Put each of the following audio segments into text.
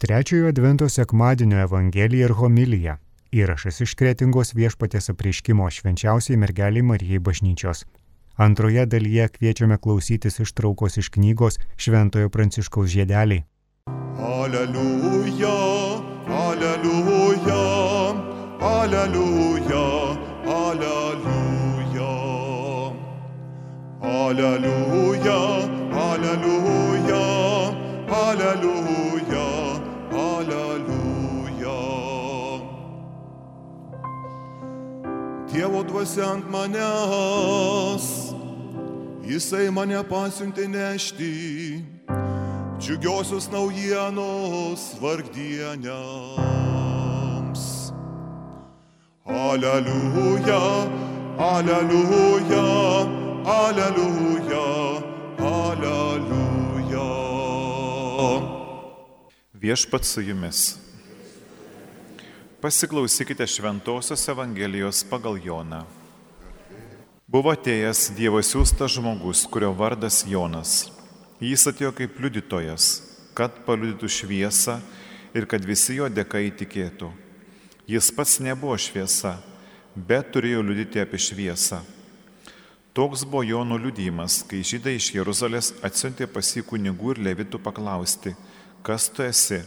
Trečiojo Advento sekmadienio Evangelija ir homilija. Įrašas iš kretingos viešpatės apreiškimo švenčiausiai mergeliai Marijai bažnyčios. Antroje dalyje kviečiame klausytis ištraukos iš knygos Šventojo Pranciškaus žiedeliai. Alleluja, alleluja, alleluja, alleluja. Alleluja, alleluja, alleluja, Dievo dvasia ant manęs, jisai mane pasiuntė nešti džiugiosios naujienos vargdieniams. Aleliuja, aleliuja, aleliuja, aleliuja. Viešpat su jumis. Pasiklausykite Šventojios Evangelijos pagal Joną. Buvo atėjęs Dievo siūstas žmogus, kurio vardas Jonas. Jis atėjo kaip liudytojas, kad paliudytų šviesą ir kad visi jo dėka įtikėtų. Jis pats nebuvo šviesa, bet turėjo liudyti apie šviesą. Toks buvo Jono liudymas, kai žydai iš Jeruzalės atsiuntė pas jį kunigų ir levitų paklausti, kas tu esi.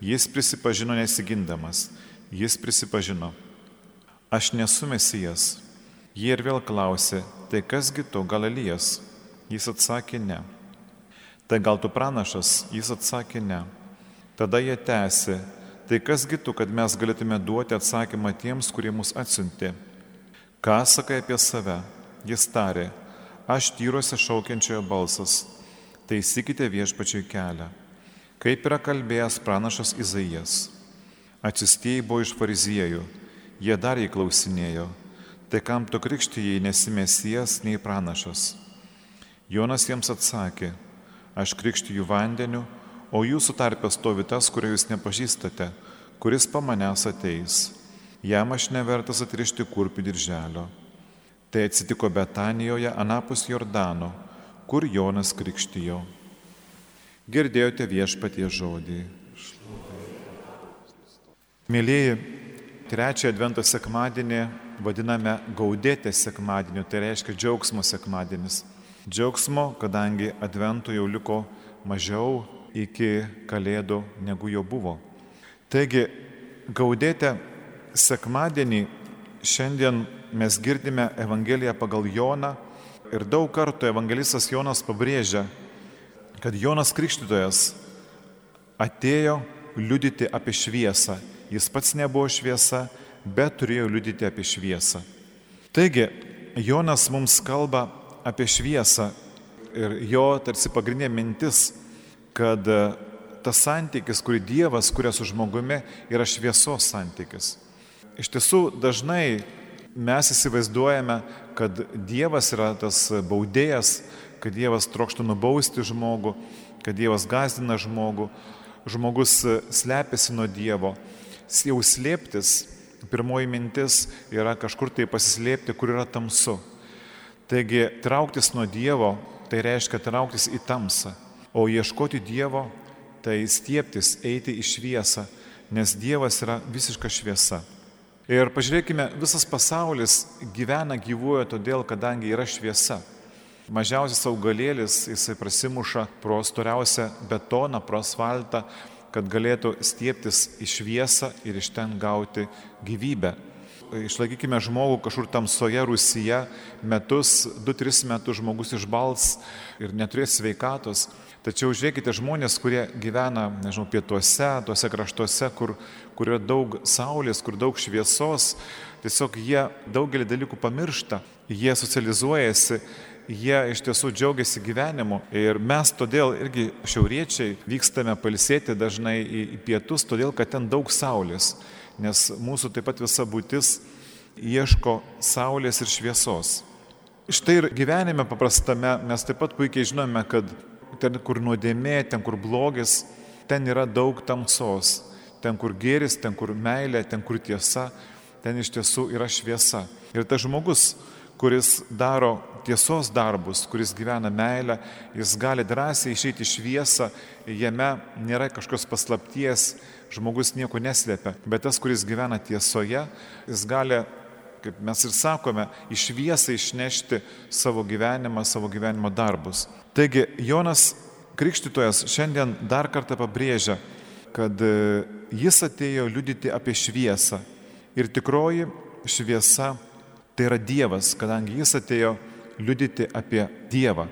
Jis prisipažino nesigindamas, jis prisipažino, aš nesu mesijas. Jie ir vėl klausė, tai kasgi tu Galilijas? Jis atsakė ne. Tai gal tu pranašas? Jis atsakė ne. Tada jie tęsė, tai kasgi tu, kad mes galėtume duoti atsakymą tiems, kurie mus atsiuntė. Ką sakai apie save? Jis tarė, aš tyruose šaukiančiojo balsas, taisykite viešpačiai kelią. Kaip yra kalbėjęs pranašas Izaijas. Atsistieji buvo iš fariziejų, jie dar jį klausinėjo, tai kam tu krikštyjai nesimesijas nei pranašas. Jonas jiems atsakė, aš krikštiju vandeniu, o jūsų tarpe stovi tas, kurio jūs nepažįstate, kuris po manęs ateis. Jam aš nevertas atrišti kurpių dirželio. Tai atsitiko Betanijoje, anapus Jordano, kur Jonas krikštijo. Girdėjote viešpatie žodį. Mėlyji, trečią Advento sekmadienį vadiname gaudėtės sekmadieniu, tai reiškia džiaugsmo sekmadienis. Džiaugsmo, kadangi adventų jau liko mažiau iki kalėdų, negu jo buvo. Taigi, gaudėte sekmadienį šiandien mes girdime Evangeliją pagal Joną ir daug kartų evangelistas Jonas pabrėžia, kad Jonas Krikštytojas atėjo liudyti apie šviesą. Jis pats nebuvo šviesa, bet turėjo liudyti apie šviesą. Taigi, Jonas mums kalba apie šviesą ir jo tarsi pagrindinė mintis, kad e, tas santykis, kurį Dievas kuria su žmogumi, yra šviesos santykis. Iš tiesų dažnai mes įsivaizduojame, kad Dievas yra tas baudėjas, kad Dievas trokšta nubausti žmogų, kad Dievas gazdina žmogų, žmogus slepiasi nuo Dievo. Jau slėptis, pirmoji mintis yra kažkur tai pasislėpti, kur yra tamsu. Taigi trauktis nuo Dievo tai reiškia trauktis į tamsą, o ieškoti Dievo tai stieptis, eiti į šviesą, nes Dievas yra visiška šviesa. Ir pažiūrėkime, visas pasaulis gyvena gyvuoja todėl, kadangi yra šviesa. Mažiausias augalėlis, jisai prasimuša pro storiausią betoną, pro asfaltą, kad galėtų stieptis į šviesą ir iš ten gauti gyvybę išlaikykime žmogų kažkur tamsoje Rusija, metus, 2-3 metus žmogus išbals ir neturės sveikatos. Tačiau žiūrėkite žmonės, kurie gyvena, nežinau, pietuose, tuose kraštuose, kur, kur yra daug saulės, kur daug šviesos, tiesiog jie daugelį dalykų pamiršta, jie socializuojasi, jie iš tiesų džiaugiasi gyvenimu. Ir mes todėl irgi šiauriečiai vykstame palsėti dažnai į, į pietus, todėl kad ten daug saulės nes mūsų taip pat visa būtis ieško saulės ir šviesos. Štai ir gyvenime paprastame mes taip pat puikiai žinome, kad ten, kur nuodėmė, ten, kur blogis, ten yra daug tamsos. Ten, kur gėris, ten, kur meilė, ten, kur tiesa, ten iš tiesų yra šviesa. Ir tas žmogus, kuris daro tiesos darbus, kuris gyvena meilę, jis gali drąsiai išeiti šviesą, jame nėra kažkokios paslapties, žmogus nieko neslėpia, bet tas, kuris gyvena tiesoje, jis gali, kaip mes ir sakome, į šviesą išnešti savo gyvenimą, savo gyvenimo darbus. Taigi Jonas Krikštytojas šiandien dar kartą pabrėžia, kad e, jis atėjo liudyti apie šviesą. Ir tikroji šviesa tai yra Dievas, kadangi jis atėjo liudyti apie Dievą.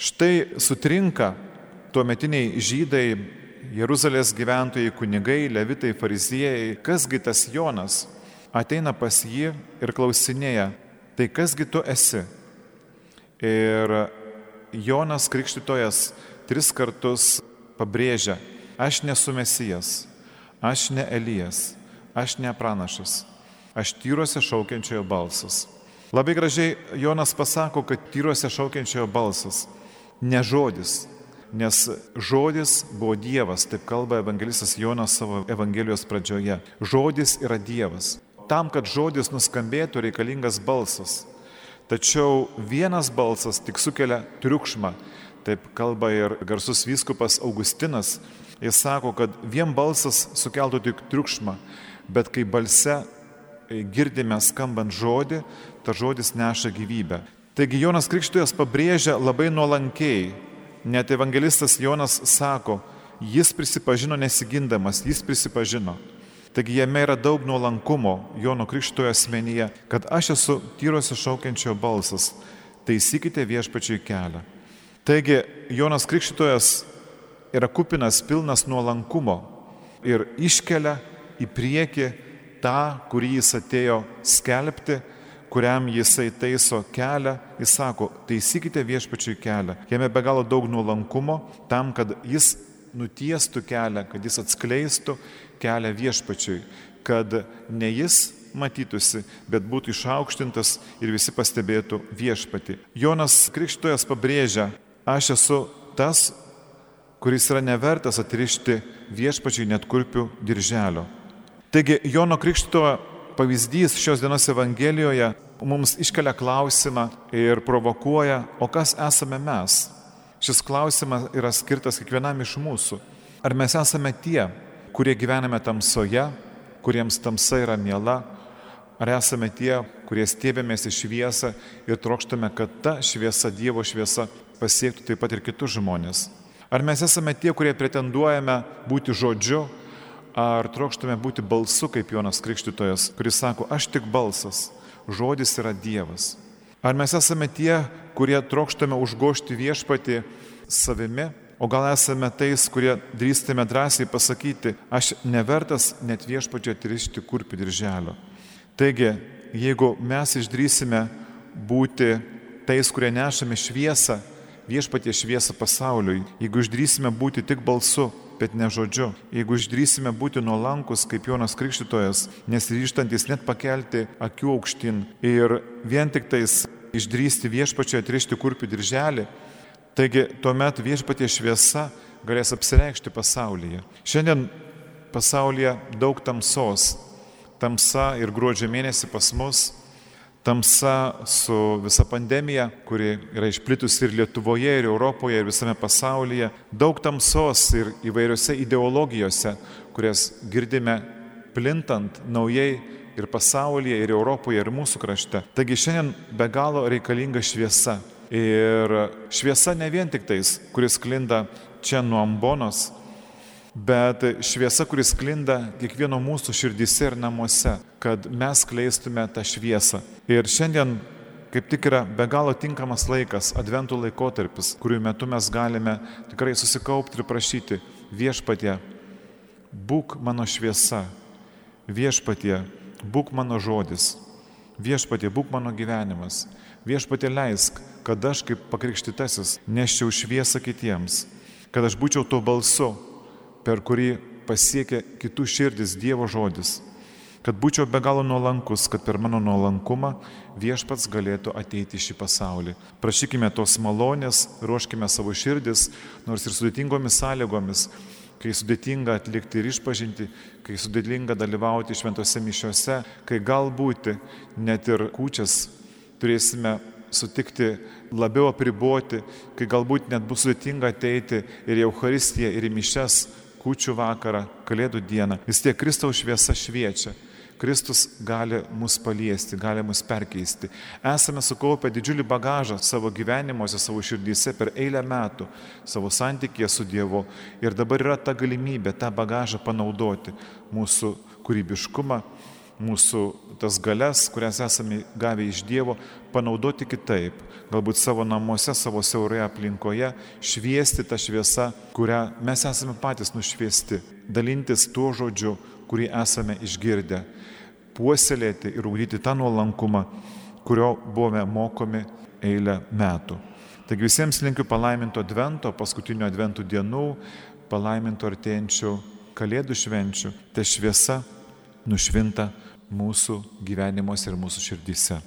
Štai sutrinka tuometiniai žydai, Jeruzalės gyventojai, kunigai, levitai, fariziejai, kasgi tas Jonas, ateina pas jį ir klausinėja, tai kasgi tu esi? Ir Jonas Krikštytojas tris kartus pabrėžia, aš nesu Mesijas, aš ne Elijas, aš ne pranašas, aš tyruose šaukiančiojo balsas. Labai gražiai Jonas pasako, kad tyruose šaukiančiojo balsas, ne žodis, nes žodis buvo Dievas, taip kalba evangelistas Jonas savo Evangelijos pradžioje. Žodis yra Dievas. Tam, kad žodis nuskambėtų, reikalingas balsas. Tačiau vienas balsas tik sukelia triukšmą. Taip kalba ir garsus vyskupas Augustinas. Jis sako, kad vien balsas sukeltų tik triukšmą, bet kai balse girdime skambant žodį, ta žodis neša gyvybę. Taigi Jonas Krikštojas pabrėžia labai nuolankiai, net evangelistas Jonas sako, jis prisipažino nesigindamas, jis prisipažino. Taigi jame yra daug nuolankumo Jono Krikštojo asmenyje, kad aš esu tyruose šaukiančio balsas, taisykite viešpačiui kelią. Taigi Jonas Krikštojas yra kupinas pilnas nuolankumo ir iškelia į priekį tą, kurį jis atėjo skelbti, kuriam jisai taiso kelią, jis sako, taisykite viešpačiui kelią. Jame be galo daug nuolankumo tam, kad jis nutiestų kelią, kad jis atskleistų kelią viešpačiui, kad ne jis matytųsi, bet būtų išaukštintas ir visi pastebėtų viešpati. Jonas Krikštojas pabrėžia, aš esu tas, kuris yra nevertas atrišti viešpačiai net kurpių dirželio. Taigi Jono Krikšto pavyzdys šios dienos Evangelijoje mums iškelia klausimą ir provokuoja, o kas esame mes? Šis klausimas yra skirtas kiekvienam iš mūsų. Ar mes esame tie, kurie gyvename tamsoje, kuriems tamsa yra miela, ar esame tie, kurie stebėmės į šviesą ir trokštame, kad ta šviesa, Dievo šviesa pasiektų taip pat ir kitus žmonės. Ar mes esame tie, kurie pretenduojame būti žodžiu, Ar trokštame būti balsu kaip Jonas Krikštytojas, kuris sako, aš tik balsas, žodis yra Dievas. Ar mes esame tie, kurie trokštame užgošti viešpatį savimi, o gal esame tais, kurie drįstame drąsiai pasakyti, aš nevertas net viešpačio atrišti kurpių dirželio. Taigi, jeigu mes išdrysime būti tais, kurie nešame šviesą, viešpatie šviesą pasauliui, jeigu išdrysime būti tik balsu, bet ne žodžiu. Jeigu išdrysime būti nuolankus kaip Jonas Krikštytojas, nesiryštantis net pakelti akių aukštin ir vien tik tais išdrysti viešpačiai atrišti kurpių dirželį, taigi tuomet viešpatie šviesa galės apsireikšti pasaulyje. Šiandien pasaulyje daug tamsos. Tamsa ir gruodžio mėnesį pas mus tamsa su visa pandemija, kuri yra išplitusi ir Lietuvoje, ir Europoje, ir visame pasaulyje, daug tamsos ir įvairiose ideologijose, kurias girdime plintant naujai ir pasaulyje, ir Europoje, ir mūsų krašte. Taigi šiandien be galo reikalinga šviesa. Ir šviesa ne vien tik tais, kuris klinda čia nuo ambonos, bet šviesa, kuris klinda kiekvieno mūsų širdise ir namuose, kad mes kleistume tą šviesą. Ir šiandien kaip tik yra be galo tinkamas laikas, adventų laikotarpis, kuriuo metu mes galime tikrai susikaupti ir prašyti viešpatie, būk mano šviesa, viešpatie, būk mano žodis, viešpatie, būk mano gyvenimas, viešpatie leisk, kad aš kaip pakrikštytasis neščiau šviesą kitiems, kad aš būčiau to balsu, per kurį pasiekia kitų širdis Dievo žodis. Kad būčiau be galo nuolankus, kad per mano nuolankumą viešpats galėtų ateiti į šį pasaulį. Prašykime tos malonės, ruoškime savo širdis, nors ir sudėtingomis sąlygomis, kai sudėtinga atlikti ir išpažinti, kai sudėtinga dalyvauti šventose mišiuose, kai galbūt net ir kūčias turėsime sutikti labiau apriboti, kai galbūt net bus sudėtinga ateiti ir į Euharistiją, ir į mišes, kučių vakarą, kalėdų dieną. Vis tiek Kristaus šviesa šviečia. Kristus gali mus paliesti, gali mus perkeisti. Esame sukaupę didžiulį bagažą savo gyvenimuose, savo širdyse per eilę metų, savo santykėje su Dievu. Ir dabar yra ta galimybė tą bagažą panaudoti, mūsų kūrybiškumą, mūsų tas galias, kurias esame gavę iš Dievo, panaudoti kitaip, galbūt savo namuose, savo siauroje aplinkoje, šviesti tą šviesą, kurią mes esame patys nušviesti, dalintis tuo žodžiu, kurį esame išgirdę, puoselėti ir ugdyti tą nuolankumą, kurio buvome mokomi eilę metų. Taigi visiems linkiu palaiminto advento, paskutinio adventų dienų, palaiminto artėjančių kalėdų švenčių, te šviesa nušvinta mūsų gyvenimuose ir mūsų širdyse.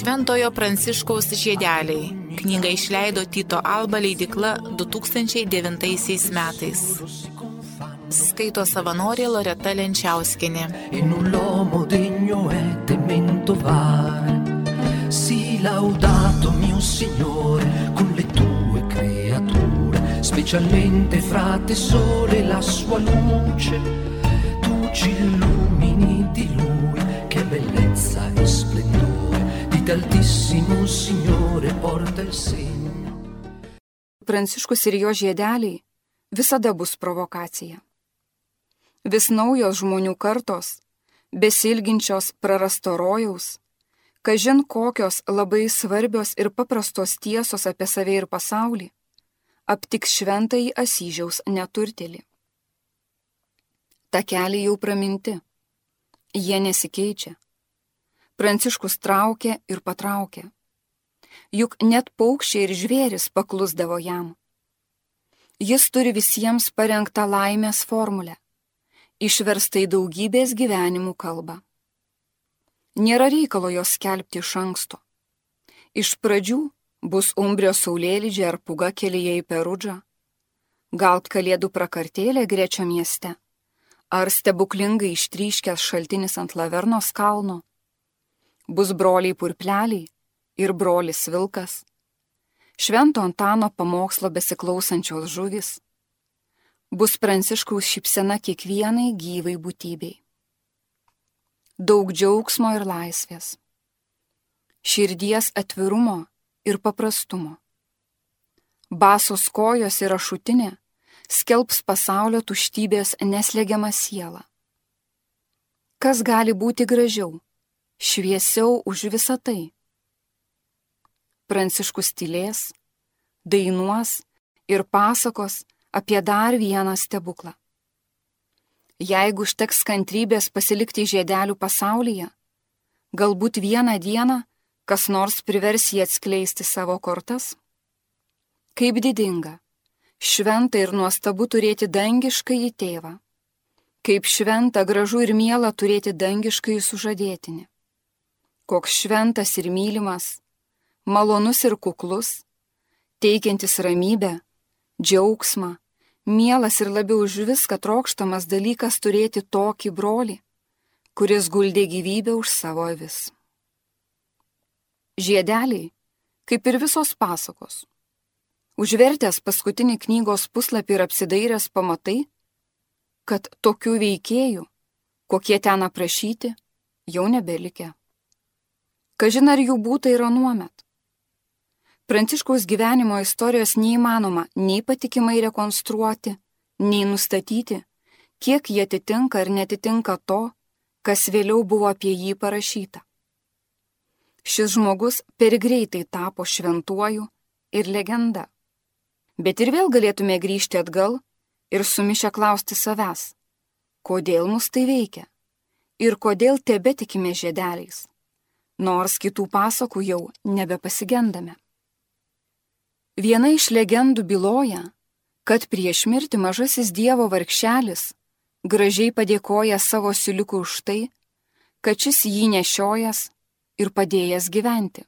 Šventojo Pranciškaus žiedeliai. Knygą išleido Tito Alba leidikla 2009 metais. Skaito savanorė Loreta Lenčiauskinė. Si laudato mio Signore con le tue creature, specialmente frate sole la sua luce, tu ci illumini di lui, che bellezza e splendore, di altissimo Signore porta il segno. Pranciškus ir jo žiedeliai visada bus provokacija vis naujos žmonių kartos, besilginčios prarasto rojaus, kažin kokios labai svarbios ir paprastos tiesos apie save ir pasaulį, aptiks šventąjį Asyžiaus neturtelį. Takeliai jau praminti, jie nesikeičia. Pranciškus traukė ir patraukė. Juk net paukščiai ir žvėris paklusdavo jam. Jis turi visiems parengtą laimės formulę išversta į daugybės gyvenimų kalbą. Nėra reikalo jos skelbti iš anksto. Iš pradžių bus umbrijos saulėlydžiai ar puga kelyje į Perudžą, gal kalėdų prakartėlė grečio mieste, ar stebuklingai ištryškęs šaltinis ant Lavernos kalno, bus broliai purpleliai ir brolis Vilkas, švento Antano pamokslo besiklausančios žuvis bus pranciškaus šypsena kiekvienai gyvai būtybei. Daug džiaugsmo ir laisvės. Širdies atvirumo ir paprastumo. Basos kojos ir ašutinė skelbs pasaulio tuštybės neslegiamą sielą. Kas gali būti gražiau, šviesiau už visą tai? Pranciškus tylės, dainuos ir pasakos apie dar vieną stebuklą. Jeigu užteks kantrybės pasilikti žiedelių pasaulyje, galbūt vieną dieną kas nors privers jį atskleisti savo kortas? Kaip didinga, šventa ir nuostabu turėti dangišką į tėvą. Kaip šventa, gražu ir miela turėti dangišką į sužadėtinį. Koks šventas ir mylimas, malonus ir kuklus, teikiantis ramybę, džiaugsmą, mielas ir labiau už viską trokštamas dalykas turėti tokį brolį, kuris guldė gyvybę už savo avis. Žiedeliai, kaip ir visos pasakos. Užvertęs paskutinį knygos puslapį ir apsidairęs pamatai, kad tokių veikėjų, kokie ten aprašyti, jau nebelikę. Kažin ar jų būtų ir anuomet. Pranciškaus gyvenimo istorijos neįmanoma nei patikimai rekonstruoti, nei nustatyti, kiek jie atitinka ar netitinka to, kas vėliau buvo apie jį parašyta. Šis žmogus per greitai tapo šventuoju ir legenda. Bet ir vėl galėtume grįžti atgal ir sumišę klausti savęs, kodėl mus tai veikia ir kodėl tebe tikime žiedeliais, nors kitų pasakų jau nebepasigendame. Viena iš legendų byloja, kad prieš mirtį mažasis Dievo vargšelis gražiai padėkoja savo siliukų už tai, kad šis jį nešiojas ir padėjęs gyventi.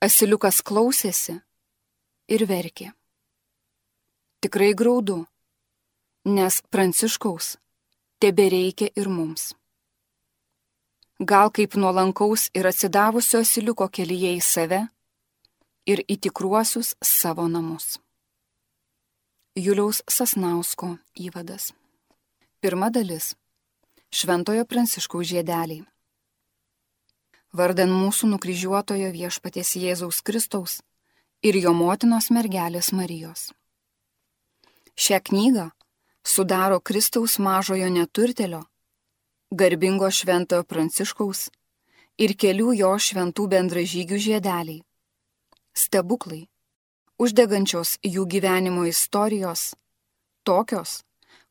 Asiliukas klausėsi ir verkė. Tikrai graudu, nes Pranciškaus tebe reikia ir mums. Gal kaip nuolankaus ir atsidavusio asiliuko kelyje į save ir į tikruosius savo namus. Juliaus Sasnausko įvadas. Pirma dalis. Šventojo Pranciškaus žiedeliai. Vardan mūsų nukryžiuotojo viešpaties Jėzaus Kristaus ir jo motinos mergelės Marijos. Šią knygą sudaro Kristaus mažojo neturtelio, garbingo šventojo Pranciškaus ir kelių jo šventų bendražygių žiedeliai. Stebuklai, uždegančios jų gyvenimo istorijos, tokios,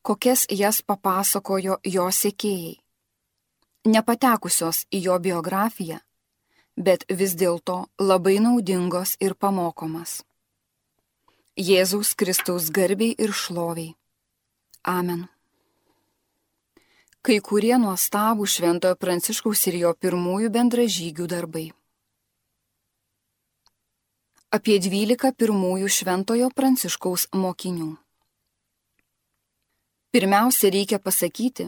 kokias jas papasakojo jo sekėjai nepatekusios į jo biografiją, bet vis dėlto labai naudingos ir pamokomas. Jėzaus Kristaus garbiai ir šloviai. Amen. Kai kurie nuostabų Šventojo Pranciškaus ir jo pirmųjų bendražygių darbai. Apie dvylika pirmųjų Šventojo Pranciškaus mokinių. Pirmiausia, reikia pasakyti,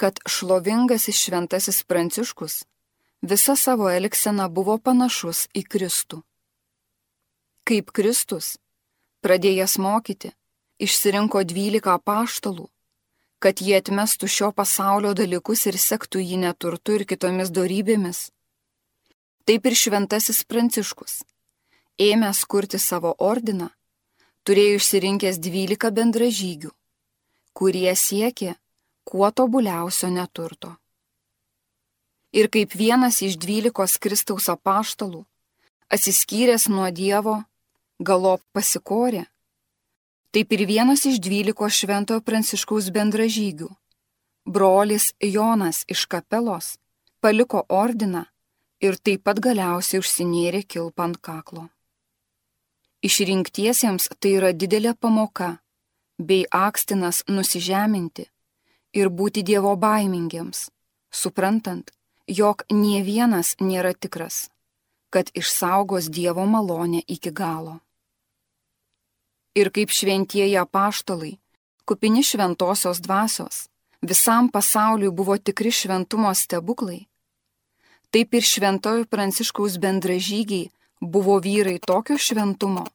kad šlovingasis šventasis Pranciškus visa savo elgsena buvo panašus į Kristų. Kaip Kristus, pradėjęs mokyti, išsirinko dvylika paštalų, kad jie atmestų šio pasaulio dalykus ir sektų jį neturtu ir kitomis darybėmis. Taip ir šventasis Pranciškus, ėmęs kurti savo ordiną, turėjo išsirinkęs dvylika bendražygių, kurie siekė kuo tobuliausio neturto. Ir kaip vienas iš dvylikos Kristaus apaštalų, atsiskyręs nuo Dievo, galop pasikorė, taip ir vienas iš dvylikos Šventojo Pranciškaus bendražygių, brolis Jonas iš kapelos, paliko ordiną ir taip pat galiausiai užsinėrė kilpant kaklo. Išrinktiesiems tai yra didelė pamoka bei akstinas nusižeminti ir būti Dievo baimingiems, suprantant, jog nie vienas nėra tikras, kad išsaugos Dievo malonę iki galo. Ir kaip šventieji apaštalai, kupini šventosios dvasios, visam pasauliui buvo tikri šventumo stebuklai, taip ir šventojų pranciškaus bendražygiai buvo vyrai tokio šventumo,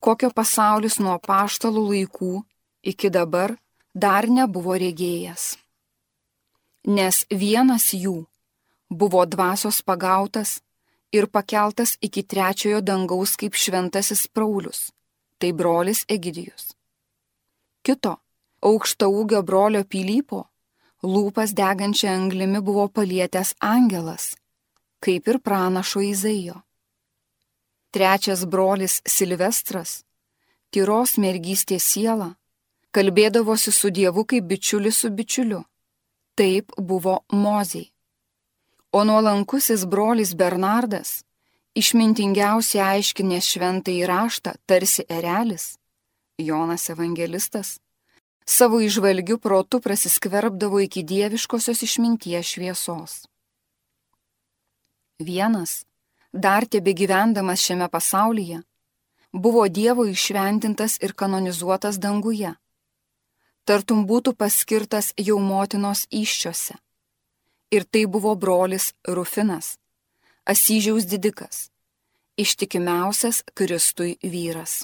kokio pasaulis nuo paštalų laikų iki dabar dar nebuvo regėjęs. Nes vienas jų buvo dvasios pagautas ir pakeltas iki trečiojo dangaus kaip šventasis Paulius, tai brolis Egidijus. Kito, aukšta ūgio brolio Pilypo, lūpas degančia anglimi buvo palietęs angelas, kaip ir pranašo Izaijo. Trečias brolis Silvestras, tyros mergystės siela, kalbėdavosi su Dievu kaip bičiulis su bičiuliu. Taip buvo Mozei. O nuolankusis brolis Bernardas, išmintingiausiai aiškinęs šventą įraštą, tarsi erelis, Jonas evangelistas, savo išvalgių protų prasiskverbdavo iki dieviškosios išminties šviesos. Vienas, dar tebe gyvendamas šiame pasaulyje, buvo Dievo išventintas ir kanonizuotas danguje tartum būtų paskirtas jau motinos iššiose. Ir tai buvo brolis Rufinas, Asyžiaus didikas, ištikimiausias Kristui vyras.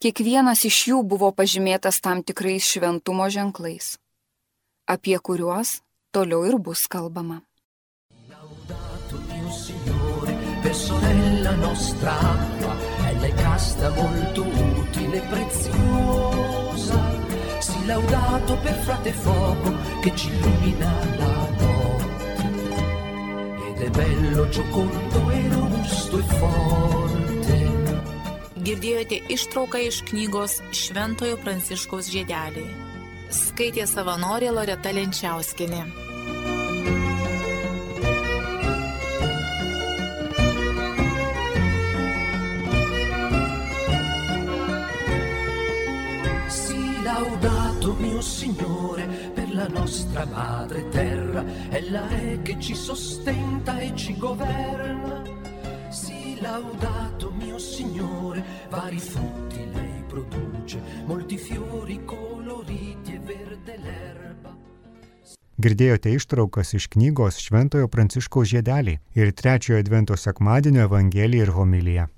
Kiekvienas iš jų buvo pažymėtas tam tikrais šventumo ženklais, apie kuriuos toliau ir bus kalbama. Sorella nostra acqua, bella e casta molto utile e preziosa. Si laudato per frate fuoco che ci illumina la notte. Ed è bello, giocondo e robusto e forte. Girdėjote ištrauką iš knygos Šventojo Pranciškaus žiedeliai. Skaitė savanorė Loreta Lenčiauskinė. Signore per la nostra madre terra, ella è che ci sostenta e ci governa. Sì, laudato mio Signore, vari frutti lei produce, molti fiori coloriti e verde l'erba. Girdėjote ištraukas iš knygos Šventojo Pranciškaus žiedeliai ir trečiojo Advento sekmadienio Evangeliją ir homiliją.